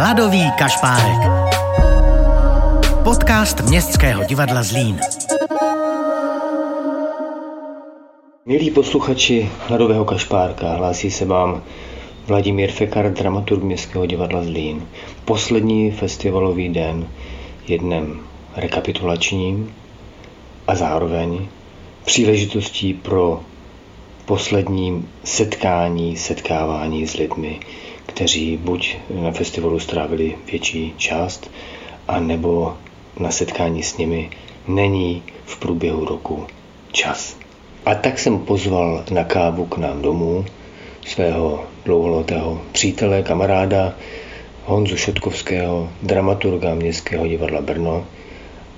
Hladový kašpárek. Podcast Městského divadla Zlín. Milí posluchači Hladového kašpárka, hlásí se vám Vladimír Fekar, dramaturg Městského divadla Zlín. Poslední festivalový den je dnem rekapitulačním a zároveň příležitostí pro poslední setkání, setkávání s lidmi, kteří buď na festivalu strávili větší část, a nebo na setkání s nimi není v průběhu roku čas. A tak jsem pozval na kávu k nám domů svého dlouholetého přítele, kamaráda Honzu Šotkovského, dramaturga Městského divadla Brno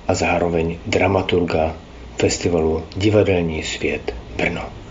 a zároveň dramaturga festivalu Divadelní svět Brno.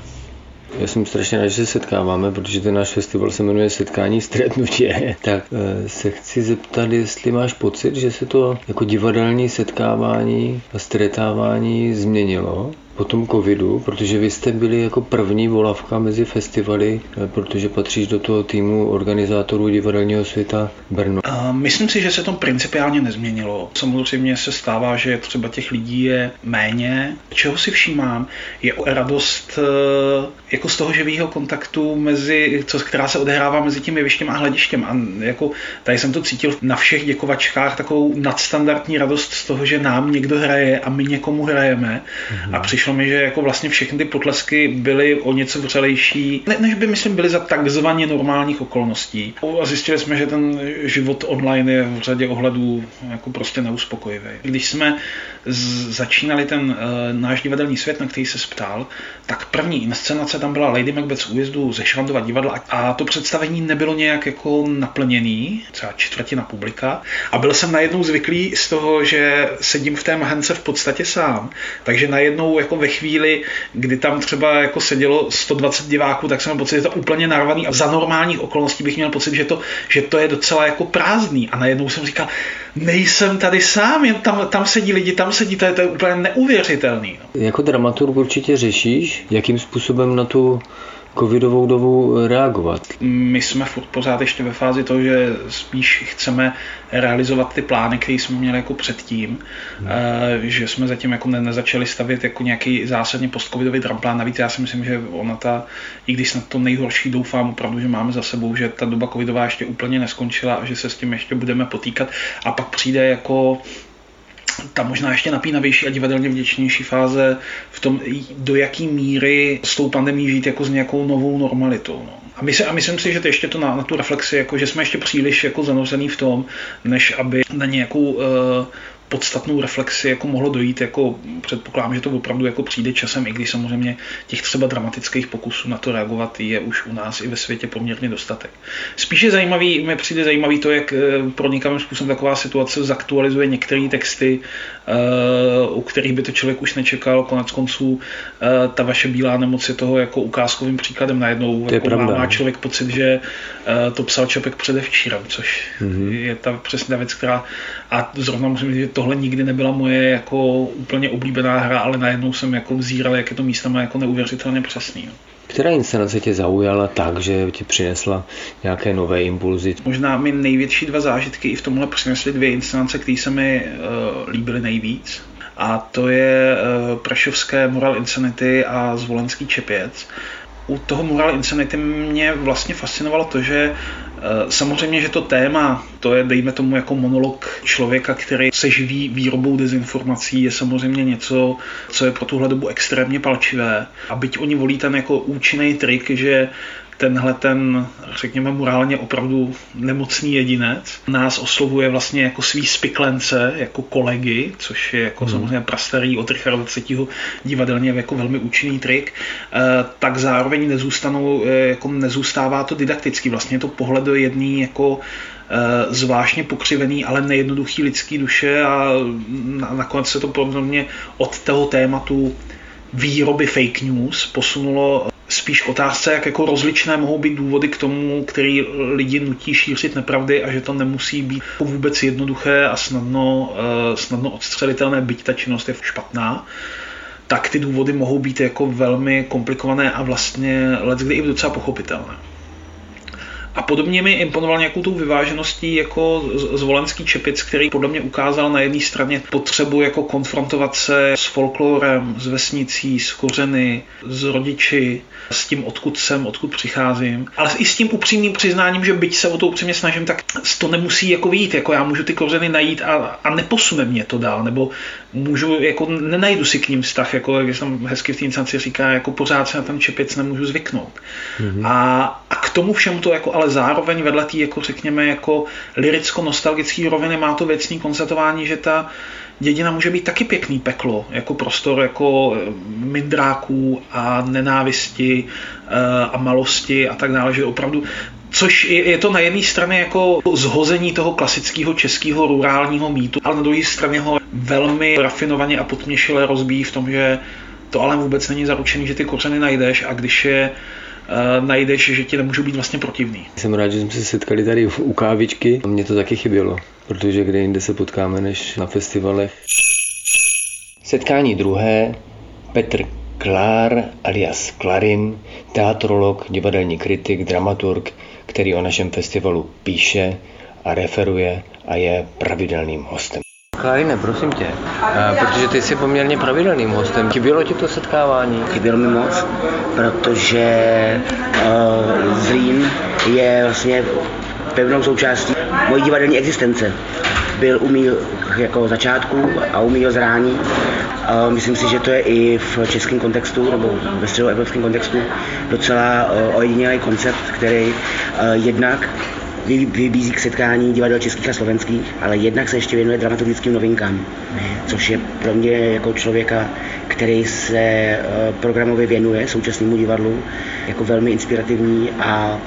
Já jsem strašně rád, že se setkáváme, protože ten náš festival se jmenuje Setkání stretnutě. Tak eh, se chci zeptat, jestli máš pocit, že se to jako divadelní setkávání a stretávání změnilo? Po tom covidu, protože vy jste byli jako první volavka mezi festivaly, eh, protože patříš do toho týmu organizátorů divadelního světa Brno. Myslím si, že se to principiálně nezměnilo. Samozřejmě se stává, že třeba těch lidí je méně. Čeho si všímám, je radost eh, jako z toho živého kontaktu, mezi, co, která se odehrává mezi tím jevištěm a hledištěm. A jako tady jsem to cítil na všech děkovačkách, takovou nadstandardní radost z toho, že nám někdo hraje a my někomu hrajeme. Mm-hmm. A přišlo přišlo mi, že jako vlastně všechny ty potlesky byly o něco vřelejší, ne, než by myslím byly za takzvaně normálních okolností. A zjistili jsme, že ten život online je v řadě ohledů jako prostě neuspokojivý. Když jsme začínali ten uh, náš divadelní svět, na který se ptal, tak první inscenace tam byla Lady Macbeth z újezdu ze Švandova divadla a to představení nebylo nějak jako naplněný, třeba čtvrtina publika. A byl jsem najednou zvyklý z toho, že sedím v té mahence v podstatě sám, takže najednou jako ve chvíli, kdy tam třeba jako sedělo 120 diváků, tak jsem měl pocit, že to úplně narvaný a za normálních okolností bych měl pocit, že to, že to je docela jako prázdný a najednou jsem říkal, nejsem tady sám, jen tam, tam sedí lidi, tam sedí, to je, to je úplně neuvěřitelný. No. Jako dramaturg určitě řešíš, jakým způsobem na tu covidovou dobu reagovat? My jsme furt pořád ještě ve fázi toho, že spíš chceme realizovat ty plány, které jsme měli jako předtím, hmm. že jsme zatím jako nezačali stavět jako nějaký zásadně postcovidový dramplán. Navíc já si myslím, že ona ta, i když snad to nejhorší doufám opravdu, že máme za sebou, že ta doba covidová ještě úplně neskončila a že se s tím ještě budeme potýkat a pak přijde jako ta možná ještě napínavější a divadelně vděčnější fáze v tom, do jaký míry s tou pandemí žít jako s nějakou novou normalitou. No. A, my se, a myslím si, že to ještě to na, na tu reflexi, jako že jsme ještě příliš jako zanozený v tom, než aby na nějakou uh, podstatnou reflexi jako mohlo dojít, jako předpokládám, že to opravdu jako přijde časem, i když samozřejmě těch třeba dramatických pokusů na to reagovat je už u nás i ve světě poměrně dostatek. Spíše zajímavý, mi přijde zajímavý to, jak eh, pronikavým způsobem taková situace zaktualizuje některé texty, eh, u kterých by to člověk už nečekal. Konec konců eh, ta vaše bílá nemoc je toho jako ukázkovým příkladem najednou. To je jako pravda. Má, má člověk pocit, že to psal Čapek předevčírem, což mm-hmm. je ta přesně věc, která a zrovna musím říct, že to tohle nikdy nebyla moje jako úplně oblíbená hra, ale najednou jsem jako vzíral, jak je to místama jako neuvěřitelně přesný. No. Která inscenace tě zaujala tak, že ti přinesla nějaké nové impulzy? Možná mi největší dva zážitky i v tomhle přinesly dvě inscenace, které se mi uh, líbily nejvíc. A to je uh, Prašovské Moral Insanity a Zvolenský Čepěc u toho Moral Insanity mě vlastně fascinovalo to, že Eh, samozřejmě, že to téma, to je, dejme tomu, jako monolog člověka, který se živí výrobou dezinformací, je samozřejmě něco, co je pro tuhle dobu extrémně palčivé. A byť oni volí ten jako účinný trik, že tenhle ten, řekněme, morálně opravdu nemocný jedinec nás oslovuje vlastně jako svý spiklence, jako kolegy, což je jako hmm. samozřejmě prastarý od Richarda III. divadelně jako velmi účinný trik, eh, tak zároveň nezůstanou, eh, jako nezůstává to didakticky. Vlastně je to pohled do jedné jako eh, zvláštně pokřivený, ale nejednoduchý lidský duše a nakonec se to podobně od toho tématu výroby fake news posunulo spíš k otázce, jak jako rozličné mohou být důvody k tomu, který lidi nutí šířit nepravdy a že to nemusí být vůbec jednoduché a snadno, uh, snadno odstřelitelné, byť ta činnost je špatná tak ty důvody mohou být jako velmi komplikované a vlastně let kdy i docela pochopitelné. A podobně mi imponoval nějakou tou vyvážeností jako zvolenský čepic, který podle mě ukázal na jedné straně potřebu jako konfrontovat se s folklorem, s vesnicí, s kořeny, s rodiči, s tím, odkud jsem, odkud přicházím. Ale i s tím upřímným přiznáním, že byť se o to upřímně snažím, tak to nemusí jako vyjít. Jako já můžu ty kořeny najít a, a neposune mě to dál, nebo můžu, jako nenajdu si k ním vztah, jako jak jsem hezky v té instanci říká, jako pořád se na ten čepic nemůžu zvyknout. Mm-hmm. A, a k tomu všemu to jako ale zároveň vedle té, jako řekněme, jako liricko-nostalgické roviny má to věcný konstatování, že ta dědina může být taky pěkný peklo, jako prostor jako eh, mindráků a nenávisti eh, a malosti a tak dále, že opravdu Což je, je to na jedné straně jako zhození toho klasického českého rurálního mýtu, ale na druhé straně ho velmi rafinovaně a potměšile rozbíjí v tom, že to ale vůbec není zaručený, že ty kořeny najdeš a když je najdeš, že ti nemůžou být vlastně protivný. Jsem rád, že jsme se setkali tady u kávičky. Mně to taky chybělo, protože kde jinde se potkáme než na festivalech. Setkání druhé, Petr Klár alias Klarin, teatrolog, divadelní kritik, dramaturg, který o našem festivalu píše a referuje a je pravidelným hostem. Klarine, prosím tě, eh, protože ty jsi poměrně pravidelným hostem. Chybělo ti to setkávání? Chybělo mi moc, protože uh, Zlín je vlastně pevnou součástí mojí divadelní existence. Byl u mých jako začátku a u mýho zrání. Uh, myslím si, že to je i v českém kontextu nebo ve středoevropském kontextu docela uh, ojedinělý koncept, který uh, jednak vybízí k setkání divadel českých a slovenských, ale jednak se ještě věnuje dramaturgickým novinkám, což je pro mě jako člověka, který se eh, programově věnuje současnému divadlu, jako velmi inspirativní a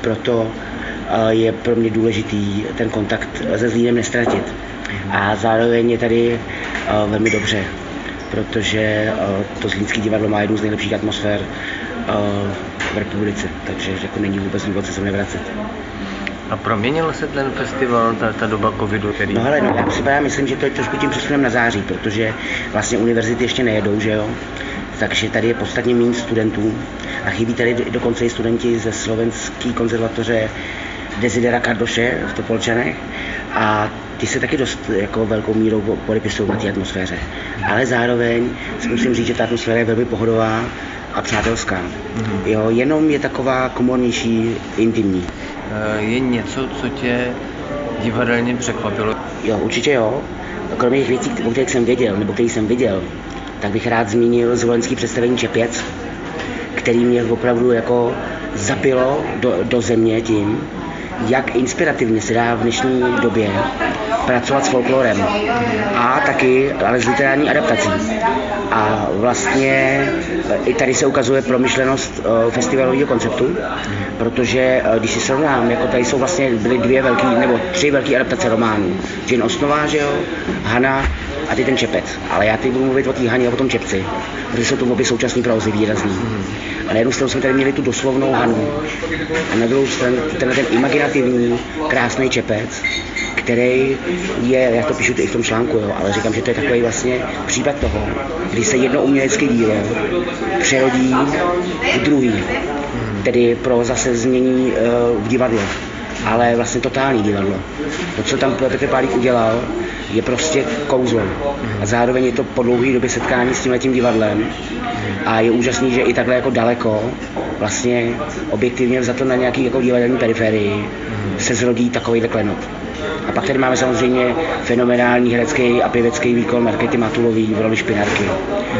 proto eh, je pro mě důležitý ten kontakt se Zlínem nestratit. A zároveň je tady eh, velmi dobře, protože to Zlínské divadlo má jednu z nejlepších atmosfér v republice, takže jako není vůbec důvod se sem nevracet. A proměnil se ten festival, ta, ta doba covidu? Který... No hele, no, já si já myslím, že to je trošku tím přesunem na září, protože vlastně univerzity ještě nejedou, že jo? Takže tady je podstatně méně studentů a chybí tady dokonce i studenti ze slovenské konzervatoře Desidera Kardoše v Topolčanech a ty se taky dost jako velkou mírou podepisují na té atmosféře. Ale zároveň si musím říct, že ta atmosféra je velmi pohodová a přátelská. Mm-hmm. Jo, jenom je taková komornější, intimní. Eh, je něco, co tě divadelně překvapilo? Jo, určitě jo. Kromě těch věcí, o kterých jsem věděl, nebo který jsem viděl, tak bych rád zmínil zvolenský představení Čepěc, který mě opravdu jako zapilo do, do země tím, jak inspirativně se dá v dnešní době pracovat s folklorem a taky ale s literární adaptací. A vlastně i tady se ukazuje promyšlenost eh, festivalového konceptu, protože eh, když si srovnám, jako tady jsou vlastně byly dvě velké, nebo tři velké adaptace románů. Jane Osnová, že jo, Hana a ty ten Čepec. Ale já teď budu mluvit o té Haně a o tom Čepci, protože jsou to obě současné prozy výrazný. A na jednu stranu jsme tady měli tu doslovnou Hanu a na druhou stranu ten, ten imaginativní, krásný Čepec, který je, já to píšu i v tom článku, jo, ale říkám, že to je takový vlastně případ toho, kdy se jedno umělecké dílo přerodí v druhý, tedy pro zase změní uh, v divadle, ale vlastně totální divadlo. To, co tam Petr Pálík udělal, je prostě kouzlo. A zároveň je to po dlouhé době setkání s tímhle tím divadlem. A je úžasný, že i takhle jako daleko, vlastně objektivně za to na nějaký jako divadelní periferii, se zrodí takovýhle klenot. A pak tady máme samozřejmě fenomenální herecký a pěvecký výkon Markety Matulový v roli špinárky.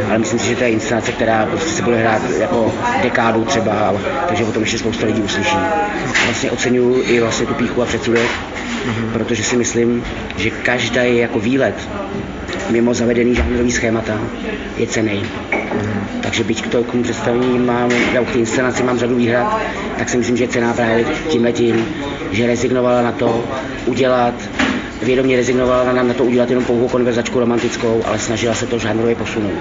Ale myslím si, že to je inscenace, která prostě se bude hrát jako dekádu třeba, takže o tom ještě spousta lidí uslyší. Vlastně oceňuju i vlastně tu píchu a předsudek, mm-hmm. protože si myslím, že každý jako výlet mimo zavedený žánrový schémata je cený. Mm-hmm. Takže byť k tomu představení mám, já k té inscenaci mám řadu výhrad, tak si myslím, že je cená právě tím letím, že rezignovala na to udělat vědomě rezignovala na, na to udělat jenom pouhou konverzačku romantickou, ale snažila se to žánrově posunout.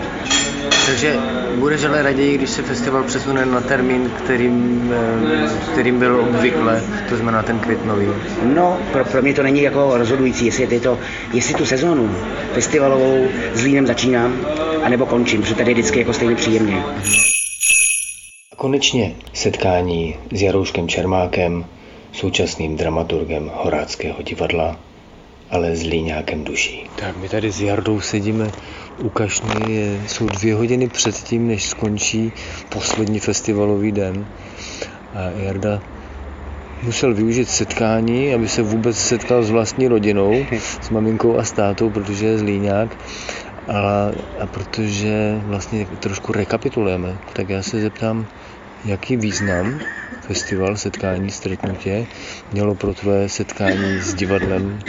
Takže budeš ale raději, když se festival přesune na termín, kterým, eh, kterým byl obvykle, to znamená ten květnový? No, pro, pro mě to není jako rozhodující, jestli, je to, jestli tu sezónu festivalovou s Línem začínám, anebo končím, protože tady je vždycky jako stejně příjemně. Konečně setkání s Jarouškem Čermákem, současným dramaturgem Horáckého divadla, ale s líňákem duší. Tak my tady s Jardou sedíme u Kašny, jsou dvě hodiny před tím, než skončí poslední festivalový den. A Jarda musel využít setkání, aby se vůbec setkal s vlastní rodinou, s maminkou a státou, protože je zlíňák. A, a protože vlastně trošku rekapitulujeme, tak já se zeptám, jaký význam festival Setkání stretnutě mělo pro tvoje setkání s divadlem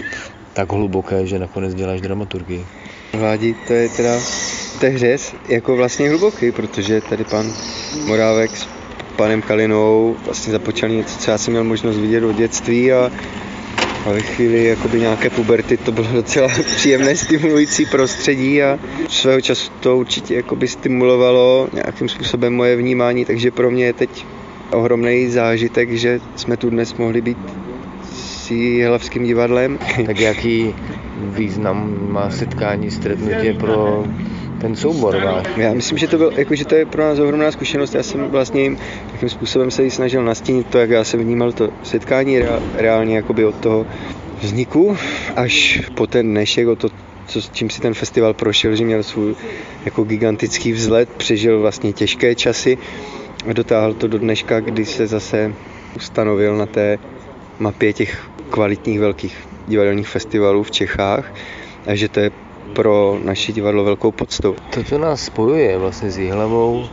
tak hluboké, že nakonec děláš dramaturgii. Vládi, to je teda hřez jako vlastně hluboký, protože tady pan Morávek s panem Kalinou vlastně započali něco, co já jsem měl možnost vidět od dětství a, a ve chvíli jakoby nějaké puberty to bylo docela příjemné, stimulující prostředí a svého času to určitě jakoby stimulovalo nějakým způsobem moje vnímání, takže pro mě je teď ohromný zážitek, že jsme tu dnes mohli být s Jihlavským divadlem. Tak jaký význam má setkání stretnutě pro ten soubor váš? Já myslím, že to, byl, jako, že to je pro nás ohromná zkušenost. Já jsem vlastně jim takým způsobem se jí snažil nastínit to, jak já jsem vnímal to setkání reálně jakoby od toho vzniku až po ten dnešek, o to, co, čím si ten festival prošel, že měl svůj jako gigantický vzlet, přežil vlastně těžké časy a dotáhl to do dneška, kdy se zase ustanovil na té mapě těch kvalitních velkých divadelních festivalů v Čechách a že to je pro naše divadlo velkou poctou. To, co nás spojuje vlastně s Jihlavou,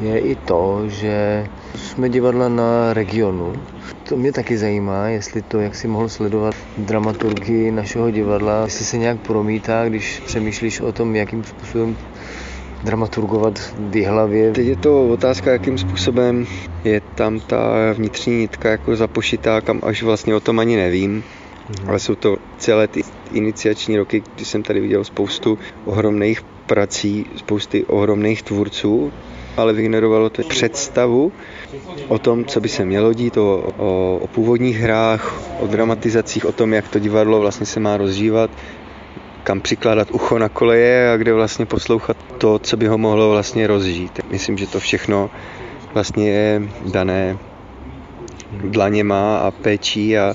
je i to, že jsme divadla na regionu. To mě taky zajímá, jestli to, jak si mohl sledovat dramaturgii našeho divadla, jestli se nějak promítá, když přemýšlíš o tom, jakým způsobem dramaturgovat v Jihlavě. Teď je to otázka, jakým způsobem je tam ta vnitřní nitka jako zapošitá, kam až vlastně o tom ani nevím. Mm. Ale jsou to celé ty iniciační roky, kdy jsem tady viděl spoustu ohromných prací, spousty ohromných tvůrců, ale vygenerovalo to představu o tom, co by se mělo dít, o, o, o původních hrách, o dramatizacích, o tom, jak to divadlo vlastně se má rozžívat, kam přikládat ucho na koleje a kde vlastně poslouchat to, co by ho mohlo vlastně rozžít. Myslím, že to všechno vlastně je dané dlaněma a péčí a,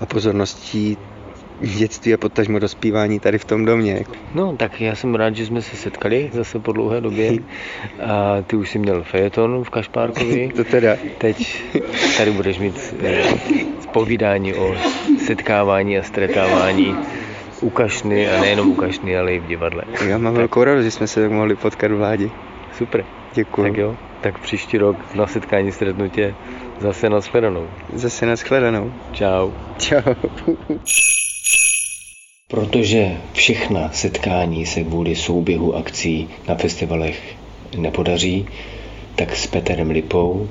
a pozorností dětství a potažmo dospívání tady v tom domě. No, tak já jsem rád, že jsme se setkali zase po dlouhé době. A ty už jsi měl fejeton v Kašpárkovi. to teda. Teď tady budeš mít eh, povídání o setkávání a stretávání u Kašny a nejenom u Kašny, ale i v divadle. Já mám velkou radost, že jsme se mohli potkat v vládě. Super. Děkuji. Tak jo, tak příští rok na setkání stretnutě zase na shledanou. Zase na shledanou. Čau. Čau. Protože všechna setkání se kvůli souběhu akcí na festivalech nepodaří, tak s Petrem Lipou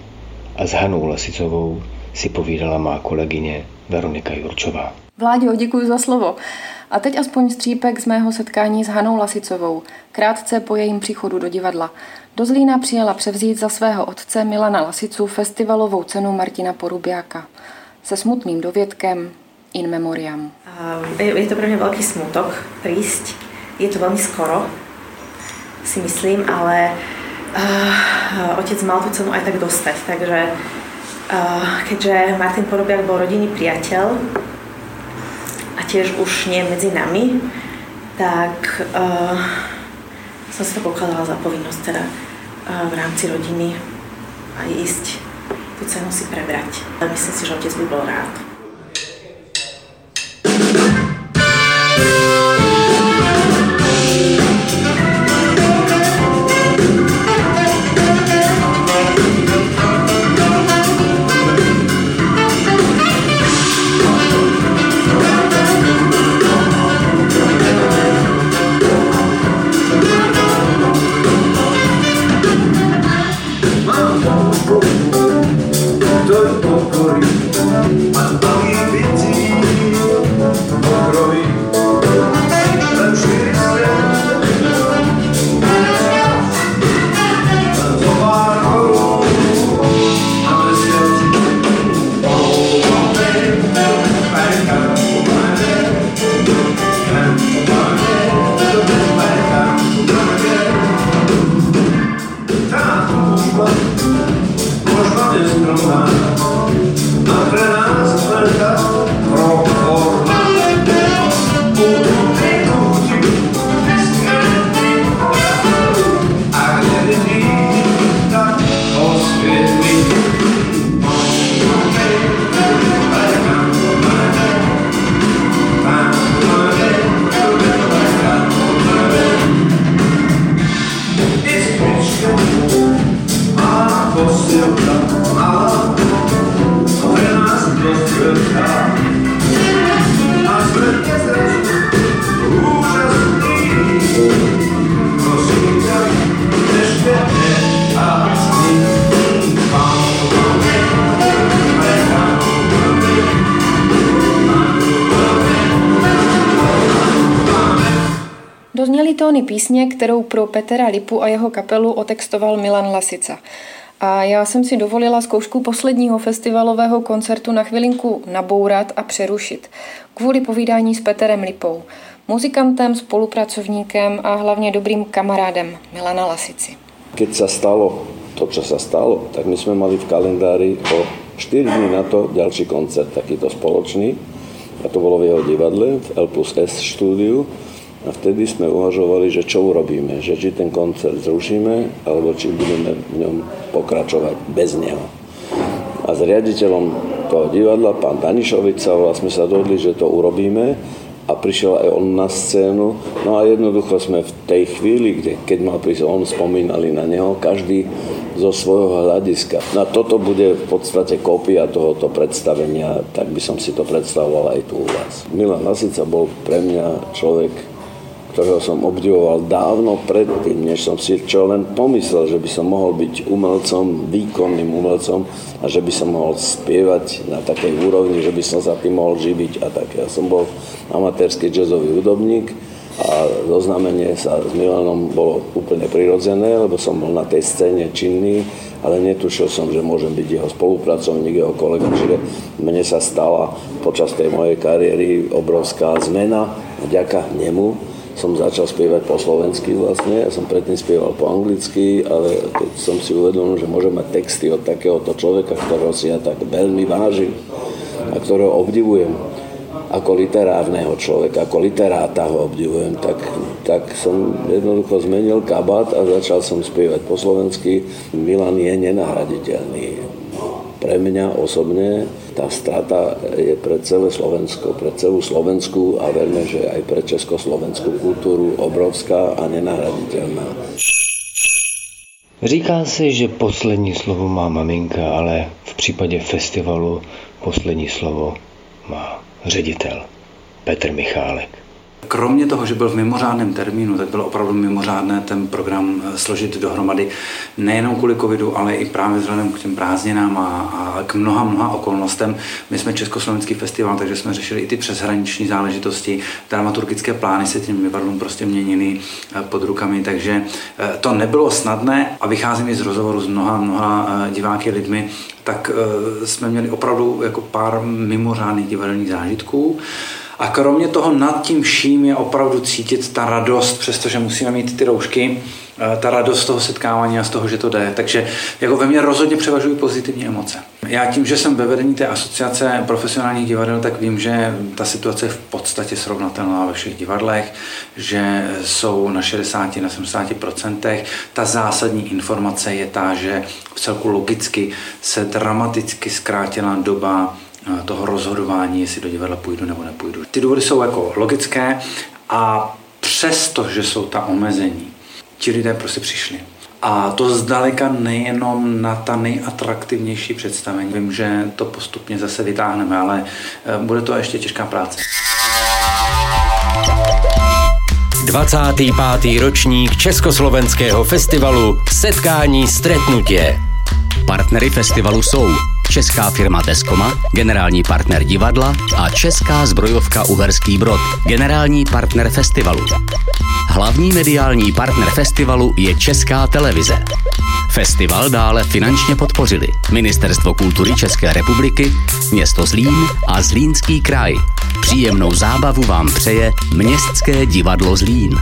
a s Hanou Lasicovou si povídala má kolegyně Veronika Jurčová. Vláďo, děkuji za slovo. A teď aspoň střípek z mého setkání s Hanou Lasicovou, krátce po jejím příchodu do divadla. Do Zlína přijela převzít za svého otce Milana Lasicu festivalovou cenu Martina Porubiáka. Se smutným dovědkem in memoriam. Je to pro mě velký smutok prísť. Je to velmi skoro, si myslím, ale uh, otec mal tu cenu aj tak dostať. Takže uh, keďže Martin Porobiak bol rodinný priateľ a tiež už nie medzi nami, tak uh, som si to pokladala za povinnosť teda uh, v rámci rodiny a ísť tú cenu si prebrať. Myslím si, že otec by bol rád. Tóny písně, kterou pro Petra Lipu a jeho kapelu otextoval Milan Lasica. A já jsem si dovolila zkoušku posledního festivalového koncertu na chvilinku nabourat a přerušit kvůli povídání s Peterem Lipou, muzikantem, spolupracovníkem a hlavně dobrým kamarádem Milana Lasici. Keď sa stalo to, čo sa stalo, tak my sme mali v kalendári o 4 dní na to ďalší koncert, takýto spoločný. A to bolo v jeho divadle, v L plus S štúdiu. A vtedy sme uvažovali, že čo urobíme, že či ten koncert zrušíme, alebo či budeme v ňom pokračovať bez neho. A s riaditeľom toho divadla, pán Danišovica, vlastne sa dohodli, že to urobíme a prišiel aj on na scénu. No a jednoducho sme v tej chvíli, kde, keď mal prísť on, spomínali na neho, každý zo svojho hľadiska. No a toto bude v podstate kópia tohoto predstavenia, tak by som si to predstavoval aj tu u vás. Milan Lasica bol pre mňa človek, ktorého som obdivoval dávno predtým, než som si čo len pomyslel, že by som mohol byť umelcom, výkonným umelcom a že by som mohol spievať na takej úrovni, že by som sa tým mohol živiť a tak. Ja som bol amatérsky jazzový hudobník a zoznamenie sa s Milanom bolo úplne prirodzené, lebo som bol na tej scéne činný, ale netušil som, že môžem byť jeho spolupracovník, jeho kolega, čiže mne sa stala počas tej mojej kariéry obrovská zmena vďaka nemu, som začal spievať po slovensky vlastne, ja som predtým spieval po anglicky, ale keď som si uvedomil, že môžem mať texty od takéhoto človeka, ktorého si ja tak veľmi vážim a ktorého obdivujem, ako literárneho človeka, ako literáta ho obdivujem, tak, tak som jednoducho zmenil kabát a začal som spievať po slovensky. Milan je nenahraditeľný pre mňa osobne tá strata je pre celé Slovensko, pre celú Slovensku a verme, že aj pre československú kultúru obrovská a nenahraditeľná. Říká se, že poslední slovo má maminka, ale v případě festivalu poslední slovo má ředitel Petr Michálek. Kromě toho, že byl v mimořádném termínu, tak bylo opravdu mimořádné ten program eh, složit dohromady nejenom kvůli covidu, ale i právě vzhledem k těm prázdninám a, a k mnoha, mnoha okolnostem. My jsme Československý festival, takže jsme řešili i ty přeshraniční záležitosti, dramaturgické plány se tím divadlům prostě měnily eh, pod rukami, takže eh, to nebylo snadné a vycházím i z rozhovoru s mnoha, mnoha diváky lidmi, tak jsme měli opravdu jako pár mimořádných divadelních zážitků. A kromě toho nad tím vším je opravdu cítit ta radost, přestože musíme mít ty roušky, eh, ta radost z toho setkávání a z toho, že to jde. Takže jako ve mně rozhodně převažují pozitivní emoce. Já tím, že jsem ve vedení té asociace profesionálních divadel, tak vím, že ta situace je v podstatě srovnatelná ve všech divadlech, že jsou na 60, na 70 procentech. Ta zásadní informace je ta, že v celku logicky se dramaticky zkrátila doba toho rozhodování, jestli do divadla půjdu nebo nepůjdu. Ty důvody jsou jako logické a přesto, že jsou ta omezení, ti lidé prostě přišli. A to zdaleka nejenom na ta nejatraktivnější představení. Vím, že to postupně zase vytáhneme, ale eh, bude to ještě těžká práce. 25. ročník Československého festivalu Setkání stretnutě. Partnery festivalu jsou česká firma Teskoma, generální partner divadla a česká zbrojovka Uherský Brod, generální partner festivalu. Hlavní mediální partner festivalu je Česká televize. Festival dále finančně podpořili Ministerstvo kultury České republiky, město Zlín a Zlínský kraj. Příjemnou zábavu vám přeje Městské divadlo Zlín.